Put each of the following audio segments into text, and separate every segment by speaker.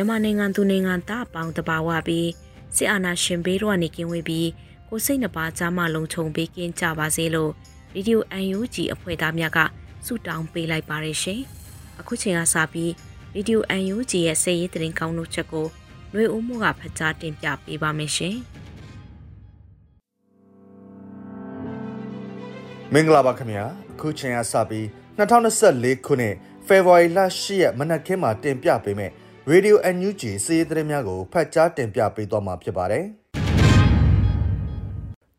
Speaker 1: မြန်မာနိုင်ငံသူနိုင်ငံသားအပေါင်းတဘာဝပြီးစစ်အာဏာရှင်ဘေးတော့နေကင်းဝေးပြီးကိုစိတ်နှပါကြားမှလုံခြုံပေးကင်းကြပါစေလို့ရေဒီယို UNG အဖွဲ့သားများကဆုတောင်းပေးလိုက်ပါရရှင်။အခုချိန်ကစပြီးရေဒီယို UNG ရဲ့စည်ရေးတင်ကောင်းတို့ချက်ကိုຫນွေဦးမှုကဖတ်ကြားတင်ပြပေးပါမယ်ရှင်။
Speaker 2: မင်္ဂလာပါခင်ဗျာအခုချိန်ကစပြီး2024ခုနှစ်ဖေဖော်ဝါရီလ10ရက်မနက်ခင်းမှာတင်ပြပေးမယ် ရေဒီယို NUG စီးရီးသတင်းများကိုဖတ်ကြားတင်ပြပေးသွားမှာဖြစ်ပါတယ်။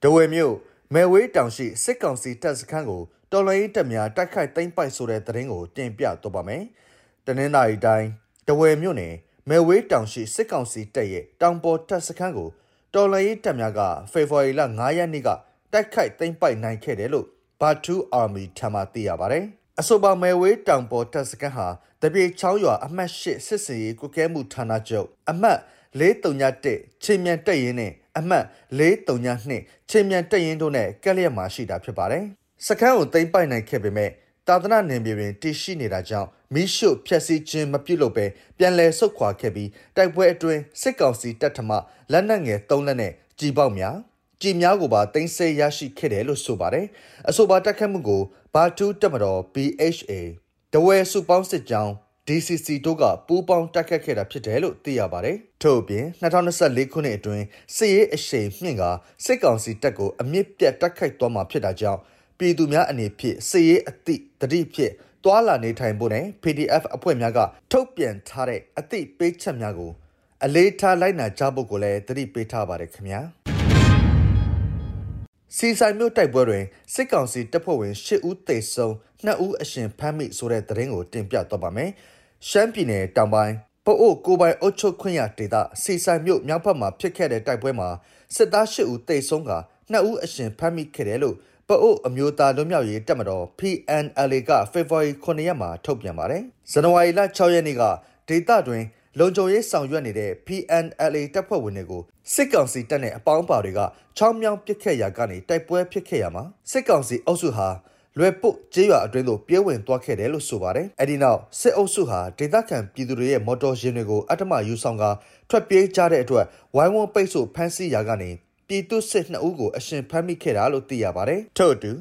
Speaker 2: ဒဝဲမြို့မဲဝေးတောင်ရှိစစ်ကောင်စီတပ်စခန်းကိုတော်လှန်ရေးတပ်များတိုက်ခိုက်သိမ်းပိုက်ဆိုတဲ့သတင်းကိုတင်ပြသွားပါမယ်။တနင်္လာရီတိုင်းဒဝဲမြို့နယ်မဲဝေးတောင်ရှိစစ်ကောင်စီတပ်ရဲ့တောင်ပေါ်တပ်စခန်းကိုတော်လှန်ရေးတပ်များကဖေဖော်ဝါရီလ9ရက်နေ့ကတိုက်ခိုက်သိမ်းပိုက်နိုင်ခဲ့တယ်လို့ဘာတူအာမီထံမှသိရပါတယ်။ အဆိုပါမဲဝေးတောင်ပေါ်တပ်စခန်းဟာတပြေချောင်းရွာအမှတ်၈စစ်စင်ရေးကုကဲမှုဌာနချုပ်အမှတ်431ချင်းမြန်တက်ရင်နဲ့အမှတ်432ချင်းမြန်တက်ရင်တို့နဲ့ကက်လျက်မှာရှိတာဖြစ်ပါတယ်။စခန်းကိုသိမ်းပိုက်နိုင်ခဲ့ပေမဲ့တာသနာနယ်မြေတွင်တည်ရှိနေတာကြောင့်မိရှုဖျက်ဆီးခြင်းမပြုလုပ်ဘဲပြန်လည်ဆုတ်ခွာခဲ့ပြီးတိုက်ပွဲအတွင်းစစ်ကောင်စီတပ်ထမလက်နက်ငယ်၃လက်နဲ့ကြီးပေါက်များ ကြည်များကိုပါတင်ဆက်ရရှိခဲ့တယ်လို့ဆိုပါတယ်။အဆိုပါတက်ခတ်မှုကိုဘာတူးတက်မတော် BHA တဝဲစုပေါင်းစစ်ကြောင်း DCC တို့ကပူးပေါင်းတက်ခတ်ခဲ့တာဖြစ်တယ်လို့သိရပါတယ်။ထို့အပြင်2024ခုနှစ်အတွင်းစစ်ရေးအရှိန်မြင့်ကစစ်ကောင်စီတပ်ကိုအမြင့်ပြတ်တက်ခိုက်သွားမှာဖြစ်တာကြောင့်ပြည်သူများအနေဖြင့်စစ်ရေးအသည့်တတိဖြစ်တွာလာနေထိုင်ဖို့နဲ့ PDF အဖွဲ့များကထုတ်ပြန်ထားတဲ့အသည့်ပေးချက်များကိုအလေးထားလိုက်နာကြဖို့ကိုလည်းတတိပေးထားပါတယ်ခင်ဗျာ။ စီဆိုင်မြို့တိုက်ပွဲတွင်စစ်ကောင်စီတပ်ဖွဲ့ဝင်၈ဦးသေဆုံး2ဦးအရှင်ဖမ်းမိဆိုတဲ့သတင်းကိုတင်ပြသွားပါမယ်။ရှမ်းပြည်နယ်တောင်ပိုင်းပိုအိုကိုပိုင်အုတ်ချုပ်ခွင့်ရဒေသစီဆိုင်မြို့မြောက်ဘက်မှာဖြစ်ခဲ့တဲ့တိုက်ပွဲမှာစစ်သား၈ဦးသေဆုံးက2ဦးအရှင်ဖမ်းမိခဲ့တယ်လို့ပအိုအမျိုးသားလွတ်မြောက်ရေးတပ်မတော် PNLA ကဖေဖော်ဝါရီ9ရက်မှာထုတ်ပြန်ပါတယ်။ဇန်နဝါရီလ6ရက်နေ့ကဒေသတွင် လုံခြုံရေးဆောင်ရွက်နေတဲ့ PNLA တပ်ဖွဲ့ဝင်တွေကိုစစ်ကောင်စီတပ်နဲ့အပေါင်းပါတွေကချောင်းမြောင်းပစ်ခတ်ရာကနေတိုက်ပွဲဖြစ်ခဲ့ရမှာစစ်ကောင်စီအုပ်စုဟာလွယ်ပုတ်ကျေးရွာအတွင်းသို့ပြေးဝင်သွားခဲ့တယ်လို့ဆိုပါတယ်။အဲဒီနောက်စစ်အုပ်စုဟာဒေသခံပြည်သူတွေရဲ့မော်တော်ယာဉ်တွေကိုအထမယူဆောင်ကထွက်ပြေးကြတဲ့အတွက်ဝိုင်းဝန်းပိတ်ဆို့ဖမ်းဆီးရာကနေပြည်သူစစ်2ဦးကိုအရှင်ဖမ်းမိခဲ့တာလို့သိရပါတယ်။ထို့အတူ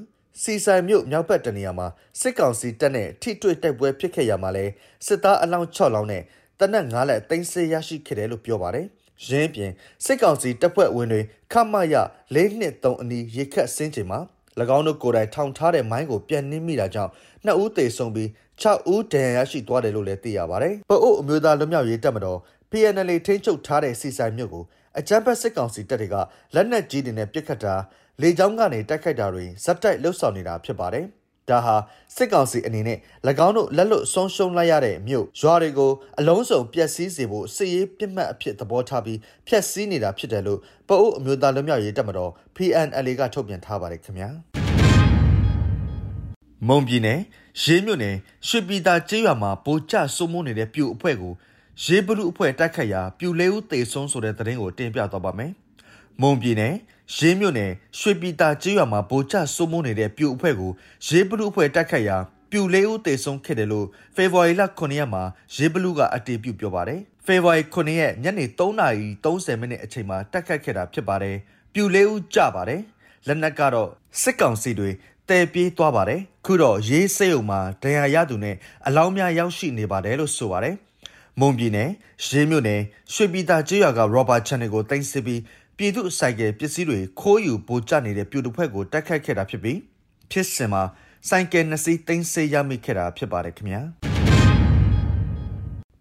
Speaker 2: စီဆိုင်မြို့မြောက်ဘက်တနေရာမှာစစ်ကောင်စီတပ်နဲ့ထိတွေ့တိုက်ပွဲဖြစ်ခဲ့ရမှာလဲစစ်သားအလောင်း6လောင်းနဲ့ တနက်9လက်သိမ်းဆည်းရရှိခဲ့တယ်လို့ပြောပါတယ်။ရင်းပြင်စစ်ကောင်စီတပ်ဖွဲ့ဝင်တွေခမရ၄နှစ်3အနီးရေခတ်ဆင်းချိန်မှာ၎င်းတို့ကိုယ်တိုင်ထောင်ထားတဲ့မိုင်းကိုပြန်နှင်းမိတာကြောင့်နှစ်ဦးသေဆုံးပြီး6ဦးဒဏ်ရာရရှိသွားတယ်လို့လည်းသိရပါတယ်။ပအို့အမျိုးသားလွတ်မြောက်ရေးတပ်မတော် PNL ထိန်းချုပ်ထားတဲ့စီဆိုင်မြို့ကိုအကြမ်းဖက်စစ်ကောင်စီတပ်တွေကလက်နက်ကြီးတွေနဲ့ပစ်ခတ်တာလေကြောင်းကနေတိုက်ခိုက်တာတွေဇက်တိုက်လှုပ်ဆောင်နေတာဖြစ်ပါတယ်။ ဒါဟာစစ်ကောင်စီအနေနဲ့၎င်းတို့လက်လွတ်ဆုံးရှုံးလိုက်ရတဲ့မြို့ရွာတွေကိုအလုံးစုံပျက်စီးစေဖို့စစ်ရေးပြစ်မှတ်အဖြစ်သဘောထားပြီးဖျက်ဆီးနေတာဖြစ်တယ်လို့ပအိုးအမျိုးသားလွတ်မြောက်ရေးတပ်မတော် PNLA ကထုတ်ပြန်ထားပါတယ်ခင်ဗျာမုံပြည်နယ်ရေးမြို့နယ်ရွှေပြည်သာကျေးရွာမှာပိုကျစိုးမိုးနေတဲ့ပြူအဖွဲ့ကိုရေးဘလူအဖွဲ့တိုက်ခတ်ရာပြူလေးဦးတေဆုံးဆိုတဲ့သတင်းကိုတင်ပြသွားပါမယ် မုံပြည်နယ်ရင်းမြို့နယ်ရွှေပြည်တာကျေးရွာမှာဗိုလ်ချစိုးမိုးနေတဲ့ပြူအဖွဲ့ကိုရေးဘလူအဖွဲ့တိုက်ခတ်ရာပြူလေးဦးတေဆုံးခဲ့တယ်လို့ဖေဖော်ဝါရီလ9ရက်မှာရေးဘလူကအတည်ပြုပြောပါတယ်ဖေဖော်ဝါရီ9ရက်ညနေ3:30မိနစ်အချိန်မှာတိုက်ခတ်ခဲ့တာဖြစ်ပါတယ်ပြူလေးဦးကြပါတယ်လက်နက်ကတော့စစ်ကောင်စီတွေတဲပြေးသွားပါတယ်ခုတော့ရေးစိတ်ုံမှာဒဏ်ရာရသူနဲ့အလောင်းများရောက်ရှိနေပါတယ်လို့ဆိုပါတယ်မုံပြည်နယ်ရေးမြို့နယ်ရွှေပြည်သာကျေးရွာကရောဘာချန်နယ်ကိုတင်စစ်ပြီး ပြည်သူဆိုင်ကယ်ပစ္စည်းတွေခိုးယူပို့ချနေတဲ့ပြူတစ်ဖွဲ့ကိုတိုက်ခိုက်ခဲ့တာဖြစ်ပြီးဖြစ်စဉ်မှာဆိုင်ကယ်နှစ်စီးတင်ဆေးရမိခဲ့တာဖြစ်ပါတယ်ခင်ဗျာ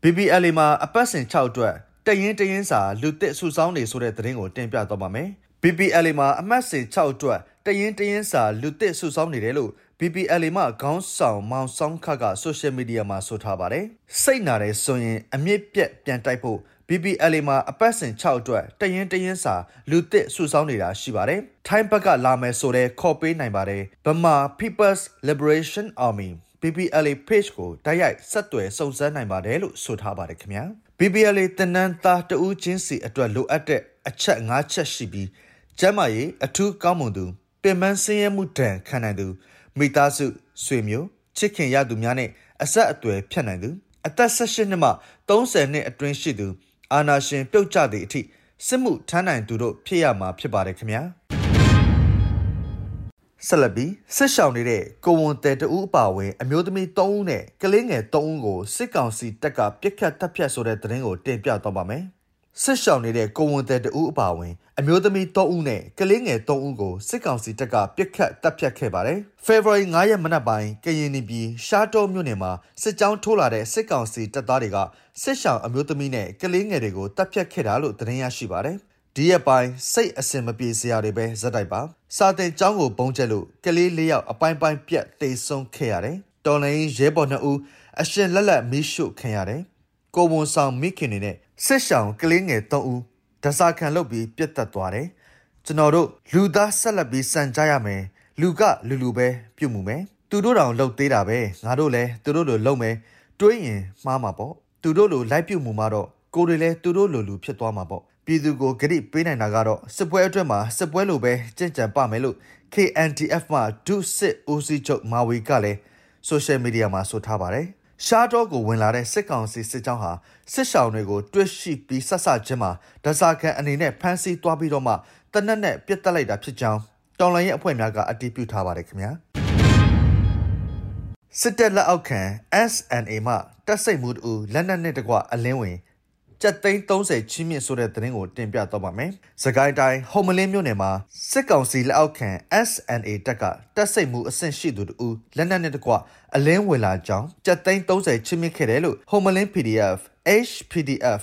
Speaker 2: BBL မှာအပတ်စဉ်6အတွက်တရင်တရင်စာလူတစ်စုဆောင်းနေဆိုတဲ့သတင်းကိုတင်ပြတော့ပါမယ် BBL မှာအမှတ်စဉ်6အတွက်တရင်တရင်စာလူတစ်စုဆောင်းနေတယ်လို့ BBL မှာခေါင်းဆောင်မောင်ဆောင်ခကဆိုရှယ်မီဒီယာမှာဆိုထားပါတယ်စိတ်နာတယ်ဆိုရင်အမြင့်ပြက်ပြန်တိုက်ဖို့ BBL မှာအပတ်စဉ်6အတွက်တရင်တရင်စာလူတစ်စုဆောင်းနေတာရှိပါတယ်ထိုင်းဘက်ကလာမယ်ဆိုတဲ့ခေါ်ပေးနိုင်ပါတယ်ဗမာ People's Liberation Army BBLA page ကိုတိုက်ရိုက်ဆက်သွယ်စုံစမ်းနိုင်ပါတယ်လို့ဆိုထားပါတယ်ခင်ဗျာ BBLA တနန်းသားတဦးချင်းစီအတွက်လိုအပ်တဲ့အချက်၅ချက်ရှိပြီးကျမ်းမာရေးအထူးကောင်းမွန်သူပင်ပန်းဆင်းရဲမှုတန်ခံနိုင်သူမိသားစုဆွေမျိုးချစ်ခင်ရသူများနဲ့အဆက်အသွယ်ဖြတ်နိုင်သူအသက်18နှစ်မှ30နှစ်အတွင်းရှိသူ အာနာရှင်ပြုတ်ကျသည့်အထိစစ်မှုထမ်းနိုင်သူတို့ဖြစ်ရမှာဖြစ်ပါတယ်ခင်ဗျာဆက်လက်ပြီးစစ်ရှောင်နေတဲ့ကိုဝန်တဲတဦးအပါဝင်အမျိုးသမီး3ဦးနဲ့ကလေးငယ်3ဦးကိုစစ်ကောင်စီတပ်ကပြစ်ခတ်တပ်ဖြတ်ဆိုတဲ့သတင်းကိုတင်ပြတော့ပါမယ် စစ်ရှောင်နေတဲ့ကိုဝန်တဲတဦးအပါဝင်အမျိုးသမီး3ဦးနဲ့ကလေးငယ်3ဦးကိုစစ်ကောင်စီတပ်ကပြစ်ခတ်တပ်ဖြတ်ခဲ့ပါတယ်။ February 9ရက်မနက်ပိုင်းကရင်ပြည်ရှားတောမြို့နယ်မှာစစ်ကြောင်းထိုးလာတဲ့စစ်ကောင်စီတပ်သားတွေကစစ်ရှောင်အမျိုးသမီးနဲ့ကလေးငယ်တွေကိုတပ်ဖြတ်ခဲ့တာလို့သတင်းရရှိပါတယ်။ဒီရက်ပိုင်းစိတ်အစင်မပြေစရာတွေပဲဇက်တိုက်ပါစာတင်ကျောင်းကိုပုံကျက်လို့ကလေးလေးယောက်အပိုင်းပိုင်းပြက်တိတ်ဆုံးခဲ့ရတယ်တော်လိုင်းရဲဘော်နှစ်ဦးအရှင်လက်လက်မီးရှို့ခံရတယ်ကိုဝန်ဆောင်မိခင်တွေနဲ့ စစ်ရှောင်ကလေးငယ်၃ဦးဒဇာခံလုပ်ပြီးပြတ်တက်သွားတယ်ကျွန်တော်တို့လူသားဆက်လက်ပြီးစံကြရမယ်လူကလူလူပဲပြုတ်မှုမယ်သူတို့တောင်လှုပ်သေးတာပဲငါတို့လည်းသူတို့လိုလှုပ်မယ်တွေးရင်မှားမှာပေါ့သူတို့လိုလိုက်ပြုတ်မှုမှာတော့ကိုတွေလည်းသူတို့လိုလူဖြစ်သွားမှာပေါ့ပြည်သူကိုဂရိပေးနိုင်တာကတော့စစ်ပွဲအတွက်မှာစစ်ပွဲလိုပဲကြင်ကြံပါမယ်လို့ KNDF မှဒုစစ်ဦးစီးချုပ်မာဝီကလည်းဆိုရှယ်မီဒီယာမှာဆိုထားပါတယ် ရှားတော့ကိုဝင်လာတဲ့စစ်ကောင်စီစစ်ကြောင်းဟာစစ်ရှောင်တွေကိုတွစ်ရှိပြီးဆက်ဆချင်းမှာဒဇာကန်အနေနဲ့ဖမ်းဆီးသွားပြီးတော့မှတနက်နဲ့ပြစ်တက်လိုက်တာဖြစ်ကြောင်းတောင်လိုင်းရဲ့အဖွဲ့များကအတည်ပြုထားပါတယ်ခင်ဗျာစစ်တပ်လက်အောက်ခံ SNA မှတပ်စိတ်မှုတူလက်နက်နဲ့တကွအလင်းဝင် ကြက်သိန်း30ချင်းမြင့်ဆိုတဲ့သတင်းကိုတင်ပြတော့ပါမယ်။စကိုင်းတိုင်းဟုံမလင်းမြို့နယ်မှာစစ်ကောင်စီလက်အောက်ခံ SNA တပ်ကတပ်စိတ်မှုအဆင့်ရှိသူတူလက်နက်နဲ့တကွအလင်းဝင်လာကြောင်းကြက်သိန်း30ချင်းမြင့်ခဲ့တယ်လို့ဟုံမလင်း PDF HPDF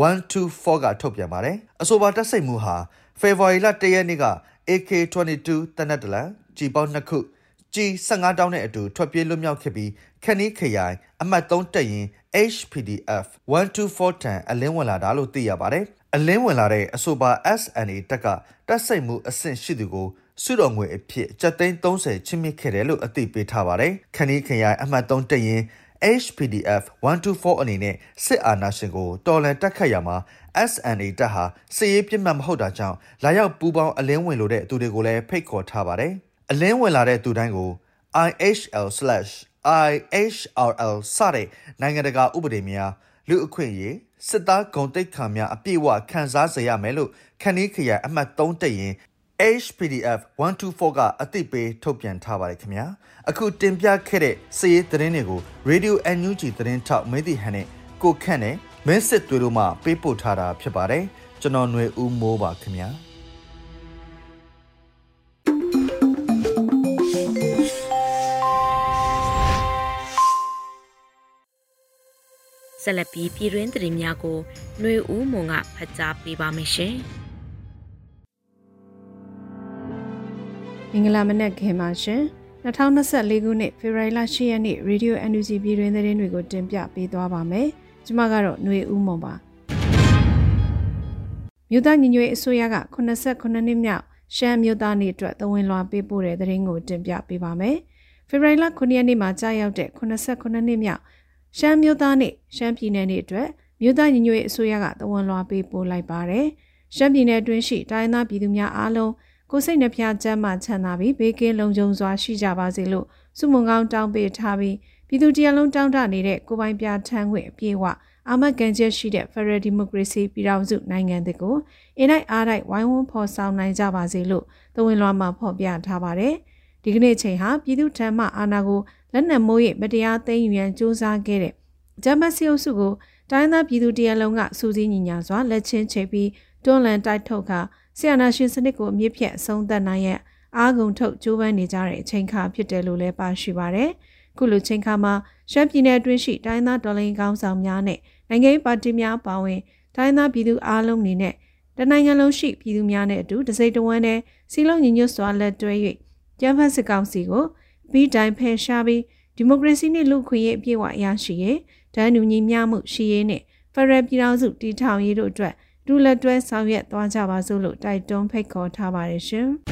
Speaker 2: 124ကထုတ်ပြန်ပါတယ်။အဆိုပါတပ်စိတ်မှုဟာဖေဖော်ဝါရီလ1ရက်နေ့က AK22 တနက်တလန်ကြီးပေါင်းနှစ်ခု ကြီး15တောင်းနဲ့အတူထွက်ပြေးလွတ်မြောက်ခဲ့ပြီးခဏီးခရိုင်အမှတ်3တက်ရင် HPDF 124တန်အလင်းဝင်လာတာလို့သိရပါတယ်။အလင်းဝင်လာတဲ့အဆိုပါ SNA တက်ကတက်စိတ်မှုအဆင့်ရှိသူကိုစုတော်ငွေအဖြစ်ကျပ်သိန်း30ချင်းမြင့်ခဲ့တယ်လို့အသိပေးထားပါတယ်။ခဏီးခရိုင်အမှတ်3တက်ရင် HPDF 124အနေနဲ့စစ်အာဏာရှင်ကိုတော်လှန်တက်ခတ်ရမှာ SNA တပ်ဟာစစ်ရေးပြစ်မှတ်မဟုတ်တာကြောင့်လာရောက်ပူးပေါင်းအလင်းဝင်လို့တဲ့သူတွေကိုလည်းဖိတ်ခေါ်ထားပါတယ်။ အလင်းဝင်လာတဲ့သူတိုင်းကို IHL/IHRL စတဲ့နိုင်ငံတကာဥပဒေများလူအခွင့်အရေးစစ်သားဂုံတိတ်ခံများအပြည့်အဝခံစားစေရမယ်လို့ခဏီးခရိုင်အမှတ်3တက်ရင် HPDF 124ကအသိပေးထုတ်ပြန်ထားပါတယ်ခင်ဗျာအခုတင်ပြခဲ့တဲ့စည်ရေးသတင်းတွေကို Radio NUG သတင်းထောက်မင်းတီဟန်နဲ့ကိုခန့်နဲ့မင်းစစ်တွေတို့မှပေးပို့ထားတာဖြစ်ပါတယ်ကျွန်တော်ຫນွေဦးမိုးပါခင်ဗျာ
Speaker 1: ဆက်လက်ပြီးပြည်တွင်းသတင်းများကိုຫນွေဦးမွန်ကဖတ်ကြားပေးပါမယ်ရှင်။
Speaker 3: မင်္ဂလာမနက်ခင်ပါရှင်2024ခုနှစ်ဖေဖော်ဝါရီလ10ရက်နေ့ Radio NUG ပြည်တွင်သတင်းတွေကိုတင်ပြပေးသွားပါမယ်ကျွန်မကတော့ຫນွေဦးမွန်ပါမြို့သားညီညွတ်ရေးအစိုးရက89နှစ်မြောက်ရှမ်းမြို့သားနေ့အတွက်သဝင်လွှာပေးပို့တဲ့သတင်းကိုတင်ပြပေးပါမယ်ဖေဖော်ဝါရီလ9ရက်နေ့မှာကြာရောက်တဲ့89နှစ်မြောက် ရှမ်းမြို့သားနေ့ရှမ်းပြည်နယ်နေ့အတွက်မြို့သားညီညွတ်ရေးအစိုးရကသဝင်လွှာပေးပို့လိုက်ပါတယ်ရှမ်းပြည်နယ်အတွင်းရှိတိုင်းသားပြည်သူများအားလုံးကိုစိတ်နှဖျားချမ်းမှချမ်းသာပြီးဘေးကင်းလုံခြုံစွာရှိကြပါစေလို့စုမုံကောင်းတောင်းပေးထားပြီးပြည်သူတရားလုံးတောင်းတနေတဲ့ကိုပိုင်ပြထမ်းခွင့်အပြည့်အဝအာမခံချက်ရှိတဲ့ Federal Democracy ပြည်ထောင်စုနိုင်ငံတွေကိုအင်းလိုက်အားလိုက်ဝိုင်းဝန်းဖော်ဆောင်နိုင်ကြပါစေလို့သဝင်လွှာမှာဖော်ပြထားပါတယ်။ဒီကနေ့ချိန်ဟာပြည်သူ့ထံမှအာဏာကို လက်နက်မိုးရဲ့မတရားသိမ်းယူရန်စ조사ခဲ့တဲ့ဂျမတ်စီအုပ်စုကိုတိုင်းသားပြည်သူတရလုံးကစူးစီးညီညာစွာလက်ချင်းချိတ်ပြီးတွန်းလှန်တိုက်ထုတ်ခါဆီယနာရှင်စနစ်ကိုအမြင့်ဖြတ်အဆုံးသတ်နိုင်ရဲ့အားကုန်ထုတ်ကြိုးပမ်းနေကြတဲ့အချိန်ခါဖြစ်တယ်လို့လည်းပါရှိပါတယ်။ခုလိုချိန်ခါမှာရှမ်းပြည်နယ်အတွင်းရှိတိုင်းသားဒေါ်လင်းကောင်းဆောင်များနဲ့နိုင်ငံရေးပါတီများပါဝင်တိုင်းသားပြည်သူအားလုံးအနေနဲ့တနိုင်ငံလုံးရှိပြည်သူများနဲ့အတူတစိမ့်တဝန်းနဲ့စီလုံးညီညွတ်စွာလက်တွဲ၍ကျန်းဖတ်စစ်ကောင်စီကို ပြီးတိုင်းဖယ်ရှားပြီးဒီမိုကရေစီနှင့်လူ့ခွင့်ရေးအပြည့်အဝရရှိရေးတန်းတူညီမျှမှုရှိရေးနဲ့ဖရယ်ပြည်ထောင်စုတည်ထောင်ရေးတို့အတွက်ဒူလက်တွဲဆောင်ရွက်သွားကြပါစို့လို့တိုက်တွန်းဖိတ်ခေါ်ထားပါတယ်ရှင်။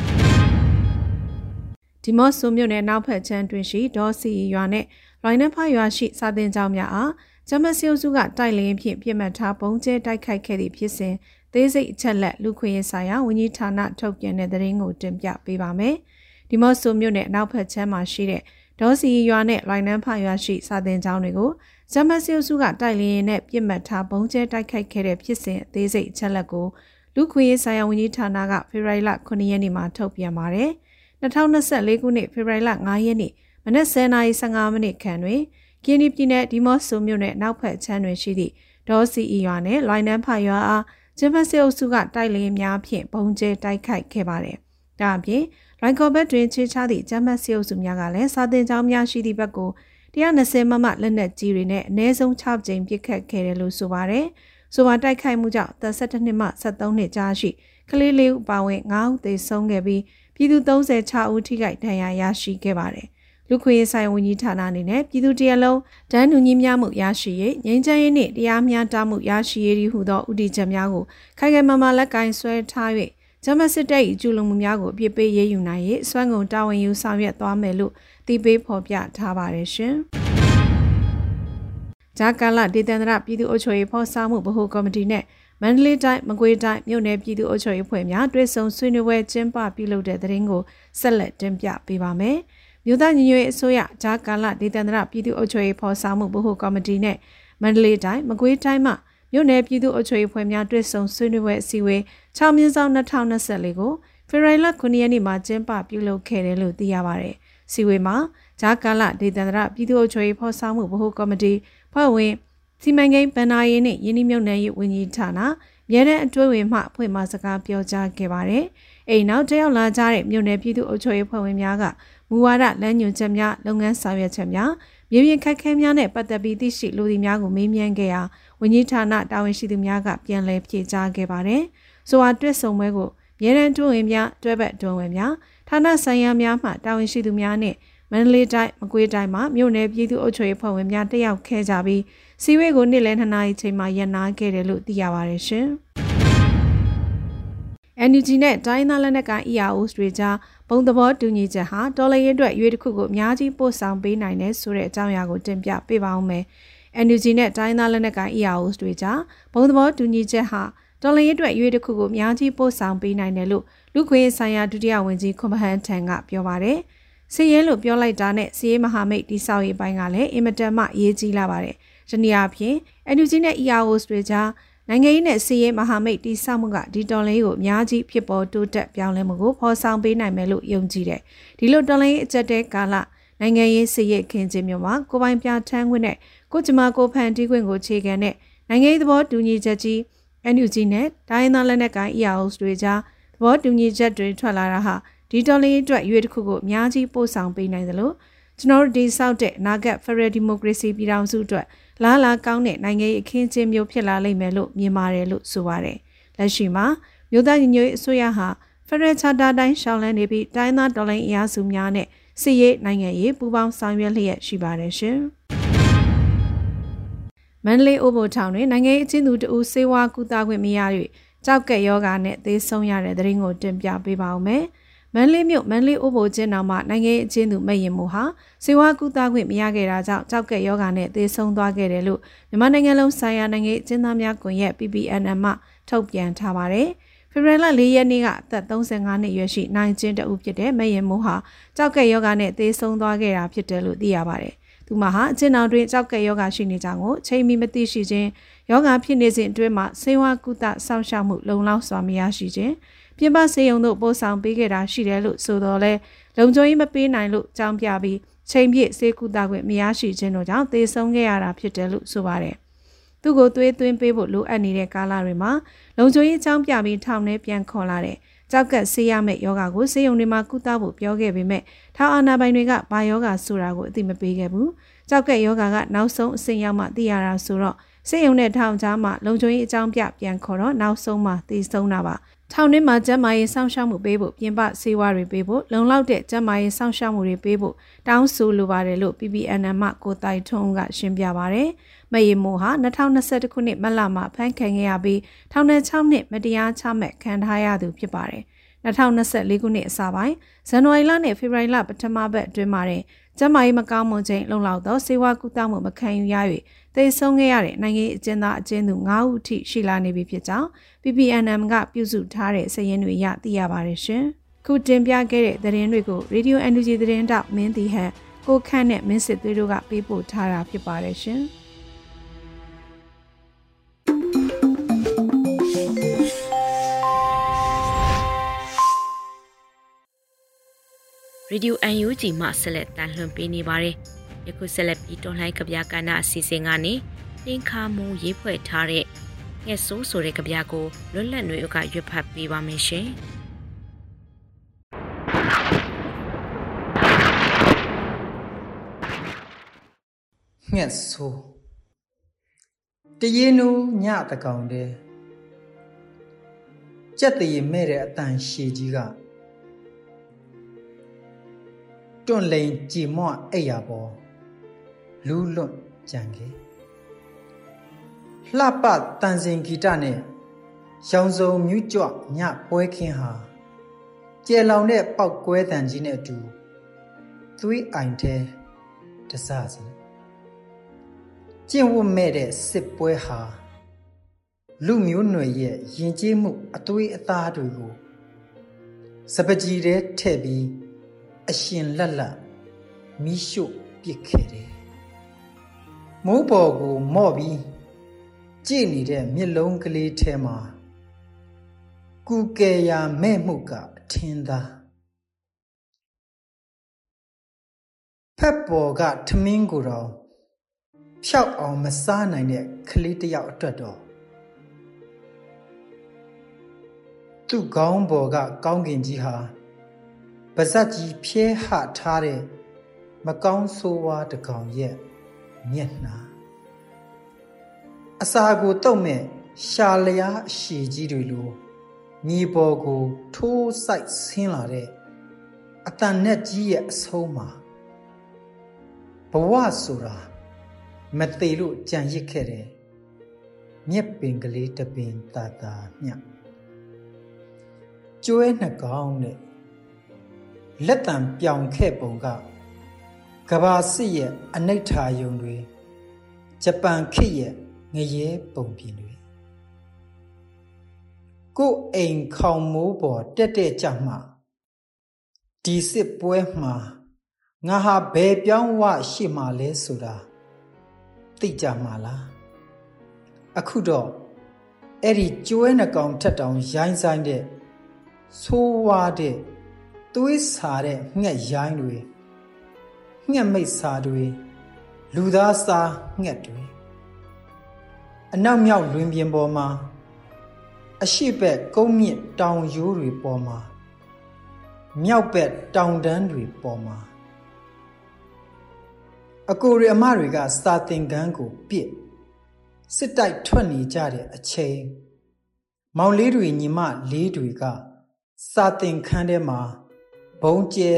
Speaker 3: ဒီမော့ဆိုမြို့နယ်နောက်ဖက်ချမ်းတွင်ရှိဒေါ်စီရွာနဲ့ရိုင်းနဖရွာရှိစာတင်ကျောင်းများအားဂျမစီယုစုကတိုက်လင်းဖြင့်ပြစ်မှတ်ထားပုံကျဲတိုက်ခိုက်ခဲ့သည့်ဖြစ်စဉ်သေးစိတ်အချက်လက်လူခွင့်ရေးဆိုင်ရာဝန်ကြီးဌာနထုတ်ပြန်တဲ့သတင်းကိုတင်ပြပေးပါမယ်။ ဒီမော့ဆိုမြို့နယ်နောက်ဖက်ချမ်းမှာရှိတဲ့ဒေါ်စီရွာနဲ့လိုင်နန်းဖရွာရှိစာတင်ကျောင်းတွေကိုဂျမတ်စီစုကတိုက်လျင်နဲ့ပြစ်မှတ်ထားဘုံကျဲတိုက်ခိုက်ခဲ့တဲ့ဖြစ်စဉ်အသေးစိတ်အချက်လက်ကိုလူခွေရေးဆိုင်ရာဝန်ကြီးဌာနကဖေဖော်ဝါရီလ9ရက်နေ့မှာထုတ်ပြန်ပါတယ်။2024ခုနှစ်ဖေဖော်ဝါရီလ9ရက်နေ့မနက်10:15မိနစ်ခန့်တွင်ကင်းဒီပြည်နယ်ဒီမော့ဆိုမြို့နယ်နောက်ဖက်ချမ်းတွင်ရှိသည့်ဒေါ်စီအီရွာနှင့်လိုင်နန်းဖရွာအားဂျမတ်စီအုပ်စုကတိုက်လျင်များဖြင့်ဘုံကျဲတိုက်ခိုက်ခဲ့ပါတယ်။ဒါအပြင် ရိုင်ကော်ဘက်တွင်ချေချသည့်ဂျမတ်စီအုပ်စုများကလည်းစာတင်ကြောင်းများရှိသည့်ဘက်ကို120မမလက်နက်ကြီးတွေနဲ့အ ਨੇ ဆုံး6ကြိမ်ပစ်ခတ်ခဲ့တယ်လို့ဆိုပါတယ်။ဆိုပါတိုက်ခိုက်မှုကြောင့်32နှစ်မှ73နှစ်ကြားရှိကလေးလေးဦးပါဝင်9ဦးသေဆုံးခဲ့ပြီးပြည်သူ36ဦးထိခိုက်ဒဏ်ရာရရှိခဲ့ပါတယ်။လူခွေရေးဆိုင်ဝန်ကြီးဌာနအနေနဲ့ပြည်သူတရလုံးဒန်းတူညီမျှမှုရရှိရေးငြိမ်းချမ်းရေးနှင့်တရားမျှတမှုရရှိရေးဟုသောဥတီချက်များကိုခိုင်ခိုင်မာမာလက်ကင်ဆွဲထား၍ ဂျမစစ်တပ်၏ကျူးလွန်မှုများကိုအပြစ်ပေးရေးယူနိုင်ရေးစွမ်းကုန်တာဝန်ယူဆောင်ရွက်သွားမယ်လို့သိပေးဖော်ပြထားပါတယ်ရှင်။ဂျာကာလာဒေသန္တရပြည်သူ့အုပ်ချုပ်ရေးဖော်ဆောင်မှုဗဟိုကော်မတီနဲ့မန္တလေးတိုင်းမကွေးတိုင်းမြို့နယ်ပြည်သူ့အုပ်ချုပ်ရေးဖွဲ့များတွဲဆုံဆွေးနွေးပွဲကျင်းပပြုလုပ်တဲ့တဲ့ရင်ကိုဆက်လက်တင်ပြပေးပါမယ်။မြို့သားညီညွတ်ရေးအစိုးရဂျာကာလာဒေသန္တရပြည်သူ့အုပ်ချုပ်ရေးဖော်ဆောင်မှုဗဟိုကော်မတီနဲ့မန္တလေးတိုင်းမကွေးတိုင်းမှ မြို့နယ်ပြည်သူ့အုပ်ချုပ်ရေးဖွဲ့များတွဲဆုံဆွေးနွေးပွဲအစည်းအဝေး6မြင်းဆောင်2024ကိုဖေဖော်ဝါရီလ9ရက်နေ့မှာကျင်းပပြုလုပ်ခဲ့တယ်လို့သိရပါတယ်။စီဝေမှာဂျာကာလဒေသန္တရပြည်သူ့အုပ်ချုပ်ရေးဖော်ဆောင်မှုဗဟိုကော်မတီဖွဲ့ဝင်စီမံကိန်းဗန်နာရေးနှင့်ယင်းနှမြုပ်နှံရေးဝန်ကြီးဌာနရဲတဲ့အတွဲဝင်မှဖွင့်မစကားပြောကြားခဲ့ပါတယ်။အိမ်နောက်တယောက်လာကြတဲ့မြို့နယ်ပြည်သူ့အုပ်ချုပ်ရေးဖွဲ့ဝင်များကမူဝါဒလမ်းညွှန်ချက်များလုပ်ငန်းဆောင်ရွက်ချက်များမြေပြင်ခက်ခဲများနဲ့ပတ်သက်ပြီးသိရှိလူသည်များကိုမေးမြန်းခဲ့ရာ ဝန်ကြီးဌာနတာဝန်ရှိသူများကပြန်လည်ဖြေကြားခဲ့ပါတယ်။ဆိုအားတွဲဆုံပွဲကိုရဲရန်တွဝင်များတွဲဘက်တွဝင်များဌာနဆိုင်ရာများမှတာဝန်ရှိသူများနဲ့မန္တလေးတိုင်းမကွေးတိုင်းမှာမြို့နယ်ပြည်သူ့အုပ်ချုပ်ရေးဖွဲ့ဝင်များတက်ရောက်ခဲ့ကြပြီးစီဝေးကိုနေ့လယ်2နာရီချိန်မှာရန်နာခဲ့တယ်လို့သိရပါတယ်ရှင်။ NUG နဲ့တိုင်းသားလက်နက်ကိုင် EROs တွေကြားဘုံသဘောတူညီချက်ဟာတော်လှန်ရေးအတွက်ရွေးတစ်ခုကိုအများကြီးပို့ဆောင်ပေးနိုင်တယ်ဆိုတဲ့အကြောင်းအရာကိုတင်ပြပေးပါဦးမယ်။ NUG နဲ့တိုင်းသားလက်နက်ကိုင် EROs တွေကြားဘုံသဘောတူညီချက်ဟာတော်လှန်ရေးအတွက်ရွေးတစ်ခုကိုအများကြီးပို့ဆောင်ပေးနိုင်တယ်လို့လူခွေဆိုင်ရာဒုတိယဝန်ကြီးခွန်မဟန်ထံကပြောပါတယ်။စီရဲလို့ပြောလိုက်တာနဲ့စီရဲမဟာမိတ်တိဆောက်ရေးပိုင်းကလည်းအင်မတန်မှအရေးကြီးလာပါတယ်။ဒီနေ့အပြင် NUG နဲ့ EROs တွေကြားနိုင်ငံရေးနဲ့စီးရေးမဟာမိတ်တိဆောက်မှုကဒီတော်လှန်ရေးကိုအများကြီးဖြစ်ပေါ်တိုးတက်ပြောင်းလဲမှုကိုဖော်ဆောင်ပေးနိုင်မယ်လို့ယုံကြည်တယ်။ဒီလိုတော်လှန်ရေးအကြက်တဲကာလနိုင်ငံရေးစီးရေးခင်ခြင်းမျိုးမှာကိုပိုင်ပြထန်းခွင့်နဲ့ ကိုကျမကိုဖန်တီးခွင့်ကိုခြေခံတဲ့နိုင်ငံရေးသဘောတူညီချက်ကြီး NUG နဲ့တိုင်းသားလက်နက်ကိုင် EAOs တွေကြားသဘောတူညီချက်တွေထွက်လာတာဟာဒီတော်လှန်ရေးအတွက်ရွေးတစ်ခုကိုအများကြီးပို့ဆောင်ပေးနိုင်သလိုကျွန်တော်တို့ဒီဆောက်တဲ့အနာဂတ် Federal Democracy ပြည်ထောင်စုအတွက်လားလာကောင်းတဲ့နိုင်ငံရေးအခင်းအကျင်းမျိုးဖြစ်လာလိမ့်မယ်လို့မြင်ပါတယ်လို့ဆိုပါတယ်။လက်ရှိမှာမြို့သားညီညွတ်ရေးအစိုးရဟာ Federal Charter တိုင်းရှောင်းလန်းနေပြီးတိုင်းသားတော်လှန်ရေးအရာစုများနဲ့စစ်ရေးနိုင်ငံရေးပူးပေါင်းဆောင်ရွက်လျက်ရှိပါတယ်ရှင်။ မန္တလေးအိုဘိုထောင်တွင်နိုင်ငံရေးအချင်းသူတဦးစေဝါကူတာခွင့်မရ၍ကြောက်ကက်ယောဂါနဲ့သေဆုံးရတဲ့တဲ့ရင်ကိုတင်ပြပေးပါဦးမယ်။မန်လေးမြို့မန်လေးအိုးဘိုကျင်းတော်မှာနိုင်ငံရေးအချင်းသူမဲ့ရင်မှုဟာစေဝါကူတာခွင့်မရခဲ့တာကြောင့်ကြောက်ကက်ယောဂါနဲ့သေဆုံးသွားခဲ့တယ်လို့မြန်မာနိုင်ငံလုံးဆိုင်ရာနိုင်ငံရေးအချင်းသားများကွန်ရက် PPNM မှထုတ်ပြန်ထားပါတယ်။ဖေဖော်ဝါရီလ၄ရက်နေ့ကအသက်35နှစ်အရွယ်ရှိနိုင်ချင်းတဦးဖြစ်တဲ့မဲ့ရင်မှုဟာကြောက်ကက်ယောဂါနဲ့သေဆုံးသွားခဲ့တာဖြစ်တယ်လို့သိရပါတယ်။ သူမဟာအချင်းတော်တွင်ကြောက်ကက်ယောဂါရှိနေကြောင်းကိုချိန်မီမသိရှိခြင်းယောဂါဖြစ်နေစဉ်အတွင်းမှာဆေးဝါးကုသစောင့်ရှောက်မှုလုံလောက်စွာမရရှိခြင်းပြင်ပစေယုံတို့ပို့ဆောင်ပေးခဲ့တာရှိတယ်လို့ဆိုတော့လဲလုံခြုံရေးမပေးနိုင်လို့ကြောင်းပြပြီးချိန်ပြည့်စေကူတာခွင့်မရရှိခြင်းတို့ကြောင့်သေဆုံးခဲ့ရတာဖြစ်တယ်လို့ဆိုပါတယ်။သူ့ကိုသွေးသွင်းပေးဖို့လိုအပ်နေတဲ့ကာလတွေမှာလုံခြုံရေးကြောင်းပြပြီးထောင်ထဲပြန်ခေါ်လာတဲ့ ကြောက်ကက်ဆေးရမယ့်ယောဂါကိုဆေးရုံတွေမှာကုသဖို့ပြောခဲ့ပေမဲ့ထောင်အာဏာပိုင်တွေကဘာယောဂါဆိုတာကိုအသိမပေးခဲ့ဘူး။ကြောက်ကက်ယောဂါကနောက်ဆုံးအဆင့်ရောက်မှသိရတာဆိုတော့ဆေးရုံနဲ့ထောင်ကြားမှာလုံခြုံရေးအကြောင်းပြပြန်ခေါ်တော့နောက်ဆုံးမှသိဆုံးတာပါထောင်ထဲမှာကျန်းမာရေးစောင့်ရှောက်မှုပေးဖို့ပြင်ပဆေးဝါးတွေပေးဖို့လုံလောက်တဲ့ကျန်းမာရေးစောင့်ရှောက်မှုတွေပေးဖို့တောင်းဆိုလိုပါတယ်လို့ PPNM မှကိုတိုင်ထွန်းကရှင်းပြပါဗျ။ မယေမိုးဟာ2021ခုနှစ်မတ်လမှာဖမ်းခံခဲ့ရပြီးထောင်ထဲ6နှစ်မတရားချမှတ်ခံထားရသူဖြစ်ပါတယ်။2024ခုနှစ်အစပိုင်းဇန်နဝါရီလနဲ့ဖေဖော်ဝါရီလပထမပတ်အတွင်းမှာတဲ့ကျန်းမာရေးမကောင်းမှုချိန်လုံလောက်သောစေဝါကုသမှုမခံယူရ၍သေဆုံးခဲ့ရတဲ့နိုင်ငံအကျဉ်းသားအကျဉ်းသူ9ဦးအထိရှိလာနေပြီဖြစ်ကြောင်း PPNM ကပြုစုထားတဲ့စာရင်းတွေရသိရပါတယ်ရှင်။ခုတင်ပြခဲ့တဲ့သတင်းတွေကို Radio NUG သတင်းတောက်မင်းတီဟန်ကိုခန့်နဲ့မင်းစစ်သွေးတို့ကပေးပို့ထားတာဖြစ်ပါတယ်ရှင်။
Speaker 1: ရေဒီယို UNG မှဆက်လက်တန်လှန်ပေးနေပါတယ်။ယခုဆက်လက်ပြီးတော်လှန်ကဗျာကဏ္ဍအစီအစဉ်ကနေတင်ခါမူရေးဖွဲ့ထားတဲ့ငှက်ဆိုးဆိုတဲ့ကဗျာကိုလွတ်လပ်ຫນွေဥကရွတ်ဖတ်ပေးပါမယ်ရှင်။
Speaker 4: ငှက်ဆိုးတရေနူညတကောင်တဲ့ကြက်တရေမဲ့တဲ့အတန်ရှည်ကြီးက တွန့်လိန်ကြည်မွအိယာပေါ်လူးလွတ်ကြံခဲ့လှပတန်စင်ဂီတနဲ့ရောင်စုံမြူးကြွညပွဲခင်းဟာကျဲလောင်တဲ့ပောက်ကွဲတန်ကြီးနဲ့အတူသွေးအိုင်တဲ့တစစီကျင့်ဝတ်မဲ့တဲ့စစ်ပွဲဟာလူမျိုးနွယ်ရဲ့ယဉ်ကျေးမှုအသွေးအသားတွေကိုစပကြီးတဲ့ထဲ့ပြီး အရှင်လက်လက်မိရှုပစ်ခဲ့တယ်မိုးပေါ်ကိုမော့ပြီးကြည့်နေတဲ့မျက်လုံးကလေးထဲမှာကူကယ်ရာမဲ့မှုကအထင်သာဖက်ပေါ်ကထမင်းကိုတော့ဖြောက်အောင်မစားနိုင်တဲ့ကလေးတယောက်အတွက်တော့သူ့ခေါင်းပေါ်ကကောင်းကင်ကြီးဟာ ပါဇက်ကြီးဖြဲဟထားတဲ့မကောင်းဆိုးဝါးတကောင်ရဲ့မျက်နှာအစာကိုတုတ်မဲ့ရှာလျားအရှိကြီးတွေလိုမြေပေါ်ကိုထိုးဆိုင်ဆင်းလာတဲ့အတန်နဲ့ကြီးရဲ့အဆုံးမှာဘဝဆိုတာမသေးလို့ကြံရစ်ခဲ့တယ်မြက်ပင်ကလေးတပင်တာတာမြကျွဲနှကောင်နဲ့ လက်တံပြောင်ခဲ့ပုံကကဘာစစ်ရဲ့အနိဋ္ဌာယုံတွေဂျပန်ခေတ်ရဲ့ငရဲပုံပြင်တွေကိုအိမ်ခေါင်မိုးပေါ်တက်တက်ကြမှဒီစစ်ပွဲမှာငါဟာဘယ်ပြောင်းဝရှိမှလဲဆိုတာသိကြမှာလားအခုတော့အဲ့ဒီကျွဲနှကောင်ထက်တောင်ရိုင်းဆိုင်တဲ့ဆိုးဝါးတဲ့ သွေးစာတဲ့ငှက်ရိုင်းတွေငှက်မိတ်စာတွေလူသားစာငှက်တွေအနောက်မြောက်လွင်ပြင်ပေါ်မှာအရှိဘက်ကုန်းမြင့်တောင်ရိုးတွေပေါ်မှာမြောက်ဘက်တောင်တန်းတွေပေါ်မှာအကိုရအမတွေကစာသင်ခန်းကိုပြစ်စစ်တိုက်ထွက်နေကြတဲ့အချိန်မောင်လေးတွေညီမလေးတွေကစာသင်ခန်းထဲမှာ ဘုံကျဲ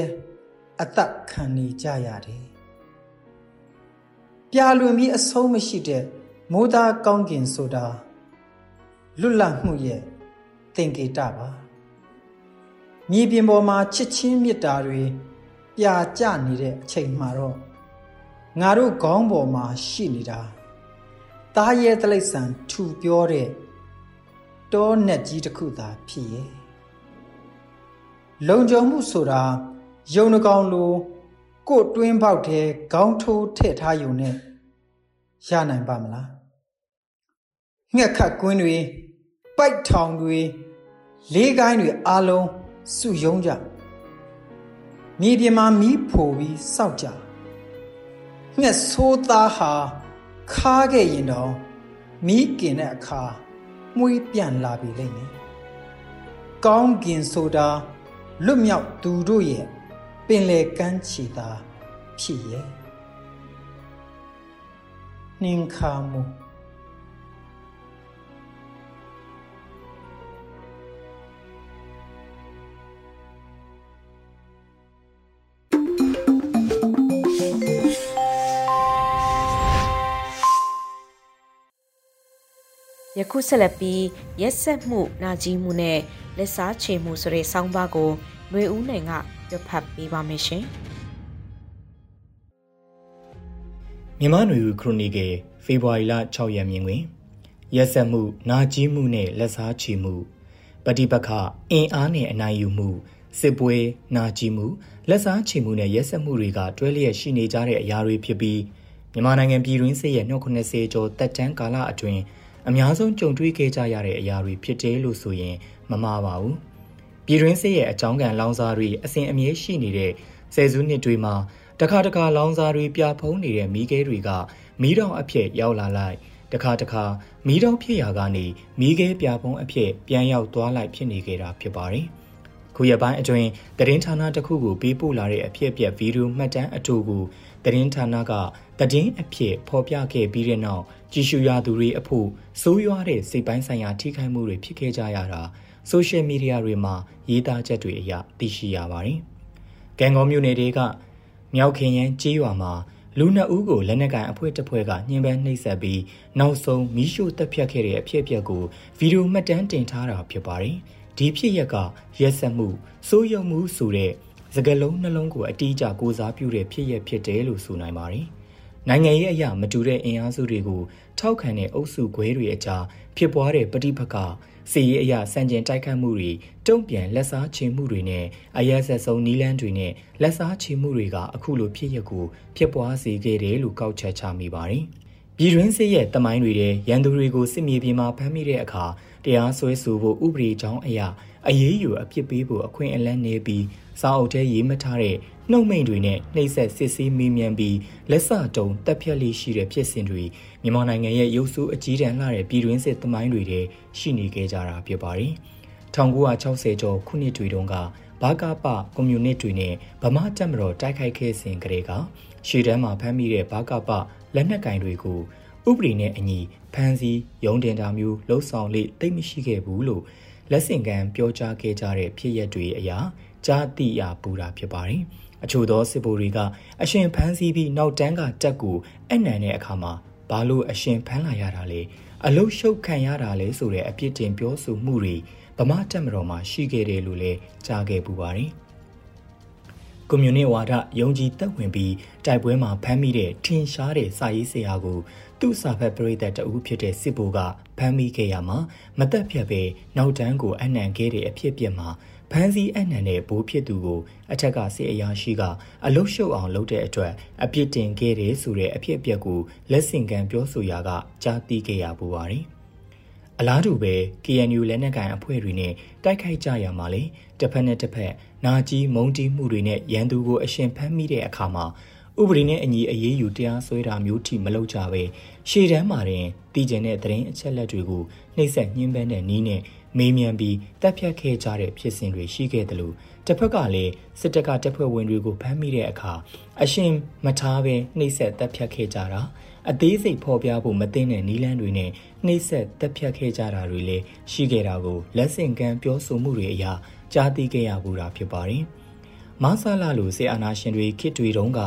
Speaker 4: အသက်ခံနေကြရတယ်ပြာလွန်ပြီးအဆုံးမရှိတဲ့မိုးသားကောင်းကင်ဆိုတာလွတ်လပ်မှုရဲ့သင်္ကေတပါမြေပြင်ပေါ်မှာချစ်ချင်းမေတ္တာတွေပြာကျနေတဲ့အချိန်မှာတော့ငါတို့ခေါင်းပေါ်မှာရှိနေတာတားရဲတလိษံထူပြောတဲ့တောနဲ့ကြီးတစ်ခုသာဖြစ်ရဲ့ လုံခြုံမှုဆိုတာယုံနှကောင်လိုကို့တွင်းပေါက်ထဲခေါင်းထိုးထည့်ထားယုံနဲ့ရနိုင်ပါမလားငှက်ခတ်ကွင်းတွေပိုက်ထောင်တွေလေးကိုင်းတွေအားလုံးစုယုံကြမြေပြင်မှာမီးဖိုပြီးစောက်ကြငှက်ဆိုးသားဟာခါခဲ့ရင်တော့မီးกินတဲ့အခါမှုေးပြန်လာပြီလိမ့်မယ်ကောင်းကင်ဆိုတာ လွတ်မြောက်သူတို့ရဲ့ပင်လေကမ်းခြေသာဖြစ်ရဲ့နှင်ခါမှု
Speaker 1: ယခုဆက်လက်ပြီးရက်ဆက်မှုနာကြီးမှုနဲ့လက်စားချေမှုဆိုတဲ့ဆောင်းပါးကိုຫນွေဦးနိုင်ကပြဖတ်ပေးပါမယ်ရှင်
Speaker 5: မြန်မာ့ຫນွေဦးခရိုနီကယ်ဖေဖော်ဝါရီလ6ရက်မြင်တွင်ရက်ဆက်မှုနာကြီးမှုနဲ့လက်စားချေမှုပฏิပက္ခအင်အားနဲ့အနိုင်ယူမှုစစ်ပွဲနာကြီးမှုလက်စားချေမှုနဲ့ရက်ဆက်မှုတွေကတွဲလျက်ရှိနေကြတဲ့အရာတွေဖြစ်ပြီးမြန်မာနိုင်ငံပြည်တွင်းစစ်ရဲ့290ကျော်တက်တန်းကာလအတွင်း အများဆုံးကြုံတွေ့ခဲ့ကြရတဲ့အရာတွေဖြစ်တယ်လို့ဆိုရင်မမှားပါဘူး။ပြည်တွင်းစစ်ရဲ့အကြောင်းကံလောင်စာတွေအစဉ်အမြဲရှိနေတဲ့ဆယ်စုနှစ်တွေမှာတခါတခါလောင်စာတွေပြဖုံးနေတဲ့မီးခဲတွေကမီးတောင်အဖြစ်ရောက်လာလိုက်တခါတခါမီးတောင်ဖြစ်ရာကနေမီးခဲပြဖုံးအဖြစ်ပြန်ရောက်သွားလိုက်ဖြစ်နေကြတာဖြစ်ပါတယ်။ခုရပိုင်းအတွင်းသတင်းဌာနတစ်ခုကိုပေးပို့လာတဲ့အဖြစ်အပျက်ဗီဒီယိုမှတ်တမ်းအတူကို သတင်းဌာနကသတင်းအဖြစ်ဖော်ပြခဲ့ပြီးတဲ့နောက်ကြည်ရှုရသူတွေအဖို့ဆိုးရွားတဲ့စိတ်ပိုင်းဆိုင်ရာထိခိုက်မှုတွေဖြစ်ခဲ့ကြရတာဆိုရှယ်မီဒီယာတွေမှာရေးသားချက်တွေအရသိရှိရပါတယ်။ကံကောမြို့နယ်တွေကမြောက်ခင်ရန်ကြေးရွာမှာလူနှစ်ဦးကိုလက်နက်ကန်အဖွဲ့တစ်ဖွဲ့ကညှဉ်းပန်းနှိပ်စက်ပြီးနောက်ဆုံးမီးရှို့တပ်ဖြတ်ခဲ့တဲ့အဖြစ်အပျက်ကိုဗီဒီယိုမှတ်တမ်းတင်ထားတာဖြစ်ပါတယ်။ဒီဖြစ်ရက်ကရက်ဆက်မှုစိုးရုံမှုဆိုတဲ့ စကလုံးနှလုံးကိုအတိအကျကိုစားပြုတဲ့ဖြစ်ရဖြစ်တယ်လို့ဆိုနိုင်ပါတယ်။နိုင်ငံရေးအရာမတူတဲ့အင်အားစုတွေကိုထောက်ခံတဲ့အုပ်စုခွဲတွေအကြားဖြစ်ပွားတဲ့ပဋိပက္ခစီရေးအရာစံကျင်တိုက်ခတ်မှုတွေတုံ့ပြန်လက်စားချေမှုတွေနဲ့အရက်ဆက်ဆုံးနီးလန်းတွေနဲ့လက်စားချေမှုတွေကအခုလိုဖြစ်ရကိုဖြစ်ပွားစေခဲ့တယ်လို့ကောက်ချက်ချမိပါတယ်။ပြည်တွင်းစစ်ရဲ့တမိုင်းတွေတဲ့ရန်သူတွေကိုစစ်မြေပြင်မှာဖမ်းမိတဲ့အခါတရားစွဲဆိုဖို့ဥပဒေကြောင်းအရာ အရေးယူအပြစ်ပေးဖို့အခွင့်အလန်းနေပြီးစာအုပ်ထဲရေးမထားတဲ့နှုတ်မိန်တွေနဲ့နှိပ်စက်စစ်ဆေးမေးမြန်းပြီးလက်စတုံတက်ဖြတ်လေးရှိတဲ့ဖြစ်စဉ်တွေမြန်မာနိုင်ငံရဲ့ရုပ်ဆိုးအကြီးတန်းလှတဲ့ပြည်တွင်းစစ်သမိုင်းတွေထဲရှိနေခဲ့ကြတာဖြစ်ပါတယ်။1960ကျော်ခုနှစ်တွေတုန်းကဘာကပကွန်မြူနစ်တွေနဲ့ဗမာတက်မတော်တိုက်ခိုက်ခဲ့စဉ်ကတည်းကရှေ့တန်းမှာဖမ်းမိတဲ့ဘာကပလက်နက်ကင်တွေကိုဥပဒေနဲ့အညီဖမ်းဆီးရုံးတင်တာမျိုးလှုပ်ဆောင်လေတိတ်မရှိခဲ့ဘူးလို့ လက်ဆင့်ကမ်းပြောကြားခဲ့ကြတဲ့ဖြစ်ရပ်တွေအရာကြားသိရပူတာဖြစ်ပါတယ်။အချို့သောစစ်ဗိုလ်တွေကအရှင်ဖမ်းဆီးပြီးနောက်တန်းကတက်ကိုအနံတဲ့အခါမှာဘာလို့အရှင်ဖမ်းလာရတာလဲအလုရှုပ်ခံရတာလဲဆိုတဲ့အပြစ်တင်ပြောဆိုမှုတွေဗမာတက်မတော်မှာရှိခဲ့တယ်လို့လည်းကြားခဲ့ပူပါတယ်။ကွန်မြူနစ်ဝါဒယုံကြည်သက်ဝင်ပြီးတိုက်ပွဲမှာဖမ်းမိတဲ့ထင်ရှားတဲ့စာရေးဆရာကို သူ့စာဖတ်ပရိသတ်တဦးဖြစ်တဲ့စစ်ဘိုကဖမ်းမိခဲ့ရမှာမသက်ဖြတ်ပဲနောက်တန်းကိုအနံခဲ့တဲ့အဖြစ်ပြက်မှာဖမ်းဆီးအနှံတဲ့ဘိုးဖြစ်သူကိုအထက်ကစစ်အရာရှိကအလုရှုပ်အောင်လုပ်တဲ့အတွက်အပြစ်တင်ခဲ့တယ်ဆိုတဲ့အဖြစ်အပျက်ကိုလက်ဆင့်ကမ်းပြောဆိုရာကကြားသိခဲ့ရပူပါတယ်။အလားတူပဲ KNU လက်နက်ကိုင်အဖွဲ့တွေနဲ့တိုက်ခိုက်ကြရမှာလေတစ်ဖက်နဲ့တစ်ဖက်နာကြီးမုံတီးမှုတွေနဲ့ရန်သူကိုအရှင်ဖမ်းမိတဲ့အခါမှာ ဥပဒေနဲ့အညီအရေးယူတရားစွဲတာမျိုးထိမလုပ်ကြပဲရှေ့တန်းမှာတင်တည်ကျင်တဲ့သတင်းအချက်လက်တွေကိုနှိမ့်ဆက်ညှင်းပန်းတဲ့နည်းနဲ့မေးမြန်းပြီးတပ်ဖြတ်ခဲ့ကြတဲ့ဖြစ်စဉ်တွေရှိခဲ့တယ်လို့တစ်ဖက်ကလည်းစစ်တပ်ကတပ်ဖွဲ့ဝင်တွေကိုဖမ်းမိတဲ့အခါအရှင်မထားဘဲနှိမ့်ဆက်တပ်ဖြတ်ခဲ့ကြတာအသေးစိတ်ဖော်ပြဖို့မသိတဲ့နီလန်းတွေနဲ့နှိမ့်ဆက်တပ်ဖြတ်ခဲ့ကြတာတွေလည်းရှိခဲ့တာကိုလက်ဆင့်ကမ်းပြောဆိုမှုတွေအရာကြားသိခဲ့ရဘူးတာဖြစ်ပါတယ်။မဆာလာလိုစေအာနာရှင်တွေခစ်တွေတုန်းက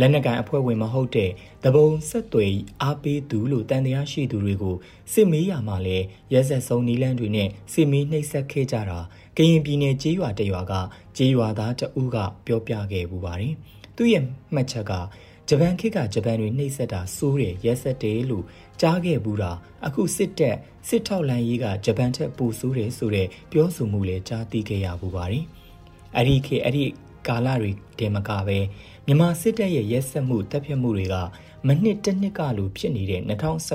Speaker 5: လက်နက်ကန်အဖွဲ့ဝင်မဟုတ်တဲ့တဘုံဆက်သွယ်အားပေးသူလို့တန်တရားရှိသူတွေကိုစစ်မေးရမှာလဲရဲဆက်ဆုံးနီးလန်းတွေနဲ့စစ်မေးနှိပ်စက်ခဲ့ကြတာကရင်ပြည်နယ်ကြေးရွာတရွာကကြေးရွာသားတဦးကပြောပြခဲ့ပူပါတယ်။သူ့ရဲ့မှတ်ချက်ကဂျပန်ခေတ်ကဂျပန်တွေနှိပ်စက်တာစိုးတယ်ရဲဆက်တယ်လို့ကြားခဲ့ဘူးတာအခုစစ်တပ်စစ်ထောက်လန်ရေးကဂျပန်ထက်ပိုဆိုးတယ်ဆိုတဲ့ပြောဆိုမှုလည်းကြားသိခဲ့ရပူပါတယ်။အဲ့ဒီခေတ်အဲ့ဒီကာလတွေတည်းမကပဲ မြန်မာစစ်တပ်ရဲ့ရဲစက်မှုတပ်ဖြတ်မှုတွေကမနှစ်တစ်နှစ်ကလိုဖြစ်နေတဲ့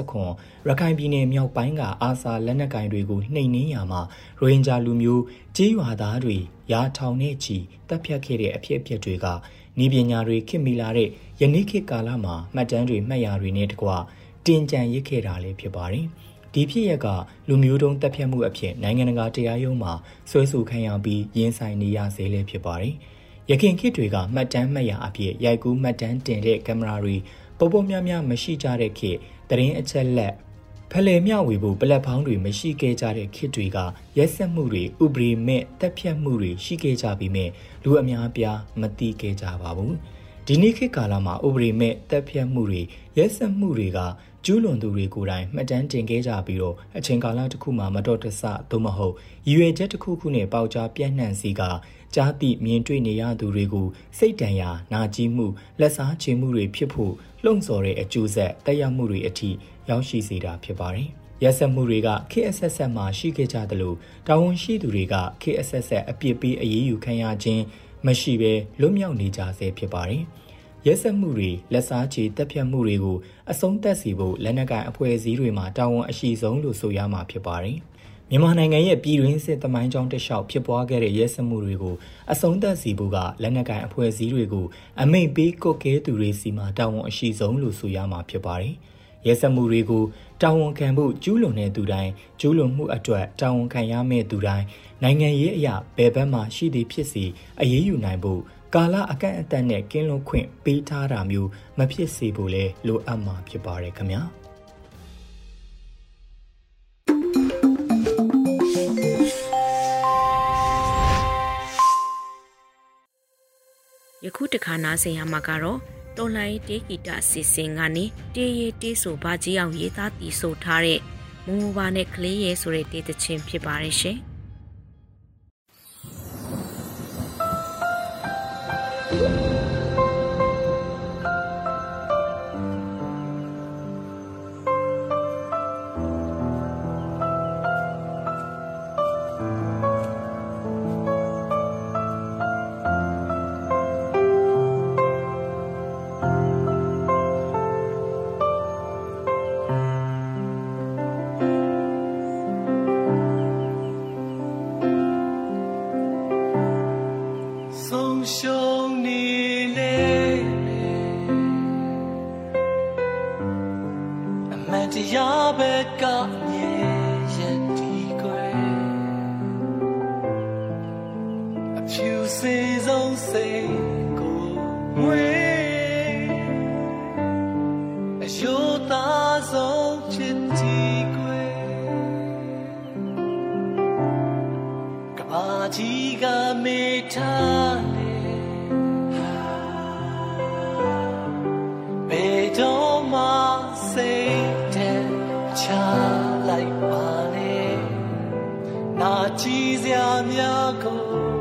Speaker 5: 2019ရခိုင်ပြည်နယ်မြောက်ပိုင်းကအာဆာလက်နက်ကိုင်တွေကိုနှိမ်နင်းရာမှာရိုဟင်ဂျာလူမျိုးကြေးရွာသားတွေရာထောင်နဲ့ချီတပ်ဖြတ်ခဲ့တဲ့အဖြစ်အပျက်တွေကဤပညာတွေခင်မီလာတဲ့ယနေ့ခေတ်ကာလမှာမှတ်တမ်းတွေမှတ်ရာတွေနဲ့တကွတင်ကြံရစ်ခဲ့တာလည်းဖြစ်ပါတယ်။ဒီဖြစ်ရက်ကလူမျိုးတုံးတပ်ဖြတ်မှုအဖြစ်နိုင်ငံတကာတရားရုံးမှာဆွဲဆိုခံရပြီးရင်ဆိုင်နေရစေလည်းဖြစ်ပါတယ်။ ရခင်ခေတ်တွေကမှတ်တမ်းမှတ်ရာအဖြစ်ရိုက်ကူးမှတ်တမ်းတင်တဲ့ကင်မရာတွေပေါ်ပေါ်များများမရှိကြတဲ့ခေတ်တရင်အချက်လက်ဖလှယ်မျှဝေဖို့ပလက်ဖောင်းတွေမရှိခဲ့ကြတဲ့ခေတ်တွေကရက်ဆက်မှုတွေဥပဒေမဲ့တက်ဖြတ်မှုတွေရှိခဲ့ကြပြီးမြဲလူအများပြားမသိခဲ့ကြပါဘူးဒီနေ့ခေတ်ကာလမှာဥပဒေမဲ့တက်ဖြတ်မှုတွေရက်ဆက်မှုတွေကကျူးလွန်သူတွေကိုယ်တိုင်မှတ်တမ်းတင်ခဲ့ကြပြီးတော့အချိန်ကာလတစ်ခုမှာမတော်တဆသို့မဟုတ်ရည်ရွယ်ချက်တစ်ခုခုနဲ့ပေါက်ကြားပြန့်နှံ့စီက ကြားသိမြင်တွေ့နေရသူတွေကိုစိတ်တန်ရာနာကျင်မှုလက်စားချေမှုတွေဖြစ်ဖို့လှုံ့ဆော်တဲ့အကျိုးဆက်တက်ရောက်မှုတွေအထိရောက်ရှိစေတာဖြစ်ပါတယ်။ရက်ဆက်မှုတွေက KSS မှာရှိခဲ့ကြသလိုတာဝန်ရှိသူတွေက KSS အပြစ်ပေးအရေးယူခံရခြင်းမရှိဘဲလွတ်မြောက်နေကြဆဲဖြစ်ပါတယ်။ရက်ဆက်မှုတွေလက်စားချေတက်ဖြတ်မှုတွေကိုအဆုံးသတ်စေဖို့လက်နက်ကိုင်အဖွဲ့အစည်းတွေမှာတာဝန်အရှိဆုံးလို့ဆိုရမှာဖြစ်ပါတယ်။ မြန်မာနိုင်ငံရဲ့ပြည်တွင်းစစ်သမိုင်းကြောင်းတစ်လျှောက်ဖြစ်ပွားခဲ့တဲ့ရဲစမှုတွေကိုအဆုံးသတ်စီဖို့ကလက်နက်ကိုင်အဖွဲ့အစည်းတွေကိုအမိန့်ပေးကုတ်ကဲသူတွေစီမှာတာဝန်အရှိဆုံးလို့ဆိုရမှာဖြစ်ပါတယ်။ရဲစမှုတွေကိုတာဝန်ခံဖို့ကျူးလွန်တဲ့သူတိုင်းကျူးလွန်မှုအတွက်တာဝန်ခံရမယ့်သူတိုင်းနိုင်ငံရေးအရာဘယ်ဘက်မှရှိသည်ဖြစ်စီအရေးယူနိုင်ဖို့ကာလအကန့်အသတ်နဲ့ကင်းလွတ်ခွင့်ပေးထားတာမျိုးမဖြစ်စေဖို့လဲလိုအပ်မှာဖြစ်ပါတယ်ခင်ဗျာ။
Speaker 1: ခုတခါနားဆင်ရမှာကတော့တော်လိုင်းတေးဂီတအစီအစဉ်ကနေတေးရီတေးဆိုဘာကြီးအောင်ရေးသားတည်ဆိုထားတဲ့မူမူပါနဲ့ကလေးရဲဆိုတဲ့တေးသချင်းဖြစ်ပါတယ်ရှင်။
Speaker 6: go.